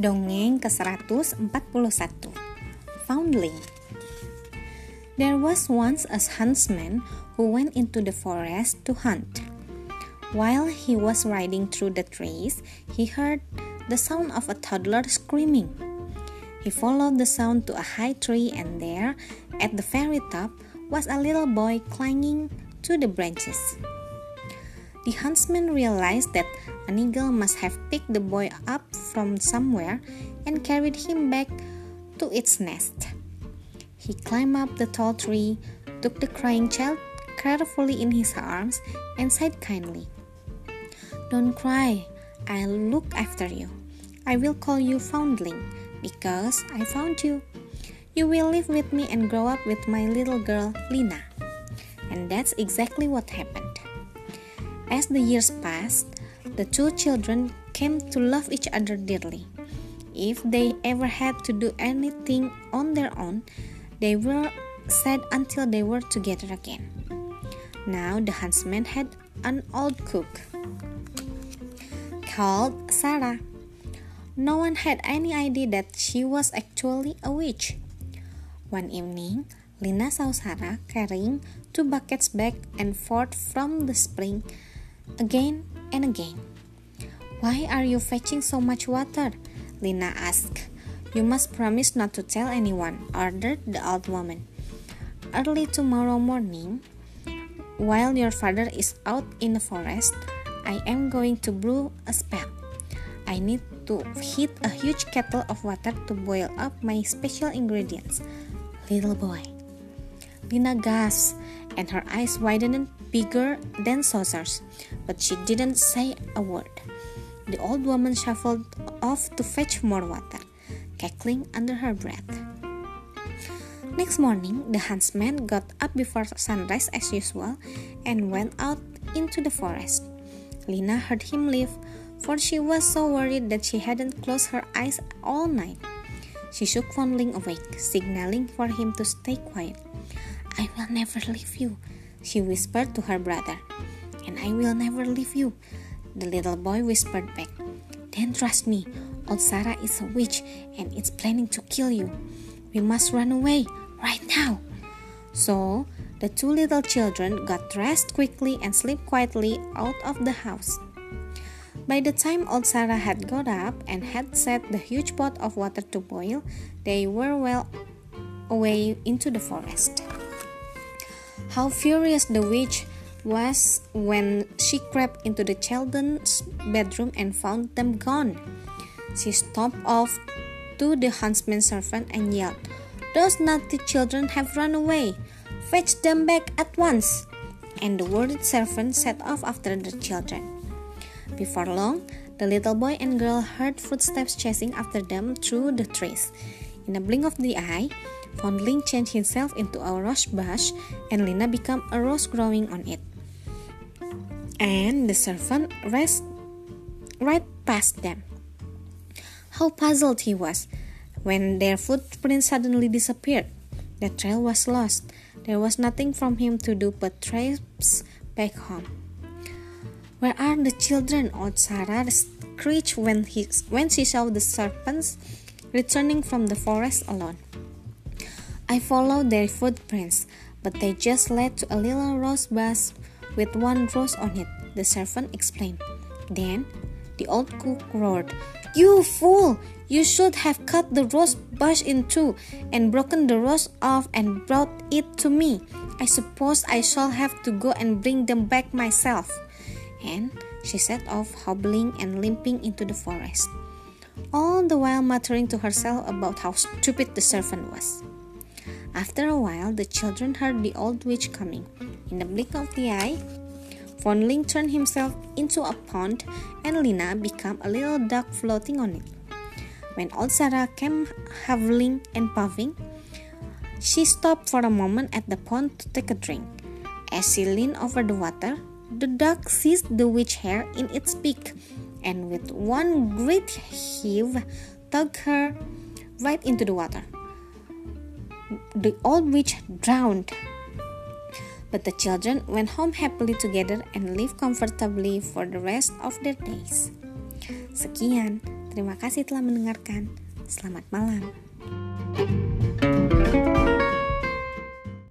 Dongeng ke-141 Foundling There was once a huntsman who went into the forest to hunt. While he was riding through the trees, he heard the sound of a toddler screaming. He followed the sound to a high tree, and there, at the very top, was a little boy clinging to the branches. The huntsman realized that an eagle must have picked the boy up from somewhere and carried him back to its nest. He climbed up the tall tree, took the crying child carefully in his arms, and said kindly, Don't cry, I'll look after you. I will call you Foundling because I found you. You will live with me and grow up with my little girl, Lina. And that's exactly what happened. As the years passed, the two children came to love each other dearly. If they ever had to do anything on their own, they were sad until they were together again. Now the huntsman had an old cook called Sarah. No one had any idea that she was actually a witch. One evening, Lina saw Sarah carrying two buckets back and forth from the spring again and again. Why are you fetching so much water? Lina asked. You must promise not to tell anyone, ordered the old woman. Early tomorrow morning, while your father is out in the forest, I am going to brew a spell. I need to heat a huge kettle of water to boil up my special ingredients. Little boy. Lina gasped, and her eyes widened bigger than saucers, but she didn't say a word. The old woman shuffled off to fetch more water, cackling under her breath. Next morning, the huntsman got up before sunrise as usual and went out into the forest. Lina heard him leave, for she was so worried that she hadn't closed her eyes all night. She shook Foundling awake, signaling for him to stay quiet. I will never leave you, she whispered to her brother. And I will never leave you, the little boy whispered back. Then trust me, old Sarah is a witch and it's planning to kill you. We must run away right now. So, the two little children got dressed quickly and slipped quietly out of the house. By the time old Sarah had got up and had set the huge pot of water to boil, they were well away into the forest. How furious the witch was when she crept into the children's bedroom and found them gone. She stomped off to the huntsman's servant and yelled, Those naughty children have run away. Fetch them back at once. And the worried servant set off after the children. Before long, the little boy and girl heard footsteps chasing after them through the trees. In a blink of the eye, Foundling changed himself into a rose bush, and Lina became a rose growing on it. And the servant raced right past them. How puzzled he was when their footprints suddenly disappeared. The trail was lost. There was nothing from him to do but trace back home. Where are the children? old Sarah screeched when, he, when she saw the serpents returning from the forest alone. I followed their footprints, but they just led to a little rose bush with one rose on it, the servant explained. Then the old cook roared, You fool! You should have cut the rose bush in two and broken the rose off and brought it to me. I suppose I shall have to go and bring them back myself. And she set off, hobbling and limping into the forest, all the while muttering to herself about how stupid the servant was. After a while, the children heard the old witch coming. In the blink of the eye, Foundling turned himself into a pond, and Lina became a little duck floating on it. When old Sarah came howling and puffing, she stopped for a moment at the pond to take a drink. As she leaned over the water, the duck seized the witch hair in its beak, and with one great heave, tugged her right into the water the old witch drowned. But the children went home happily together and lived comfortably for the rest of their days. Sekian, Terima kasih telah mendengarkan. Selamat malam.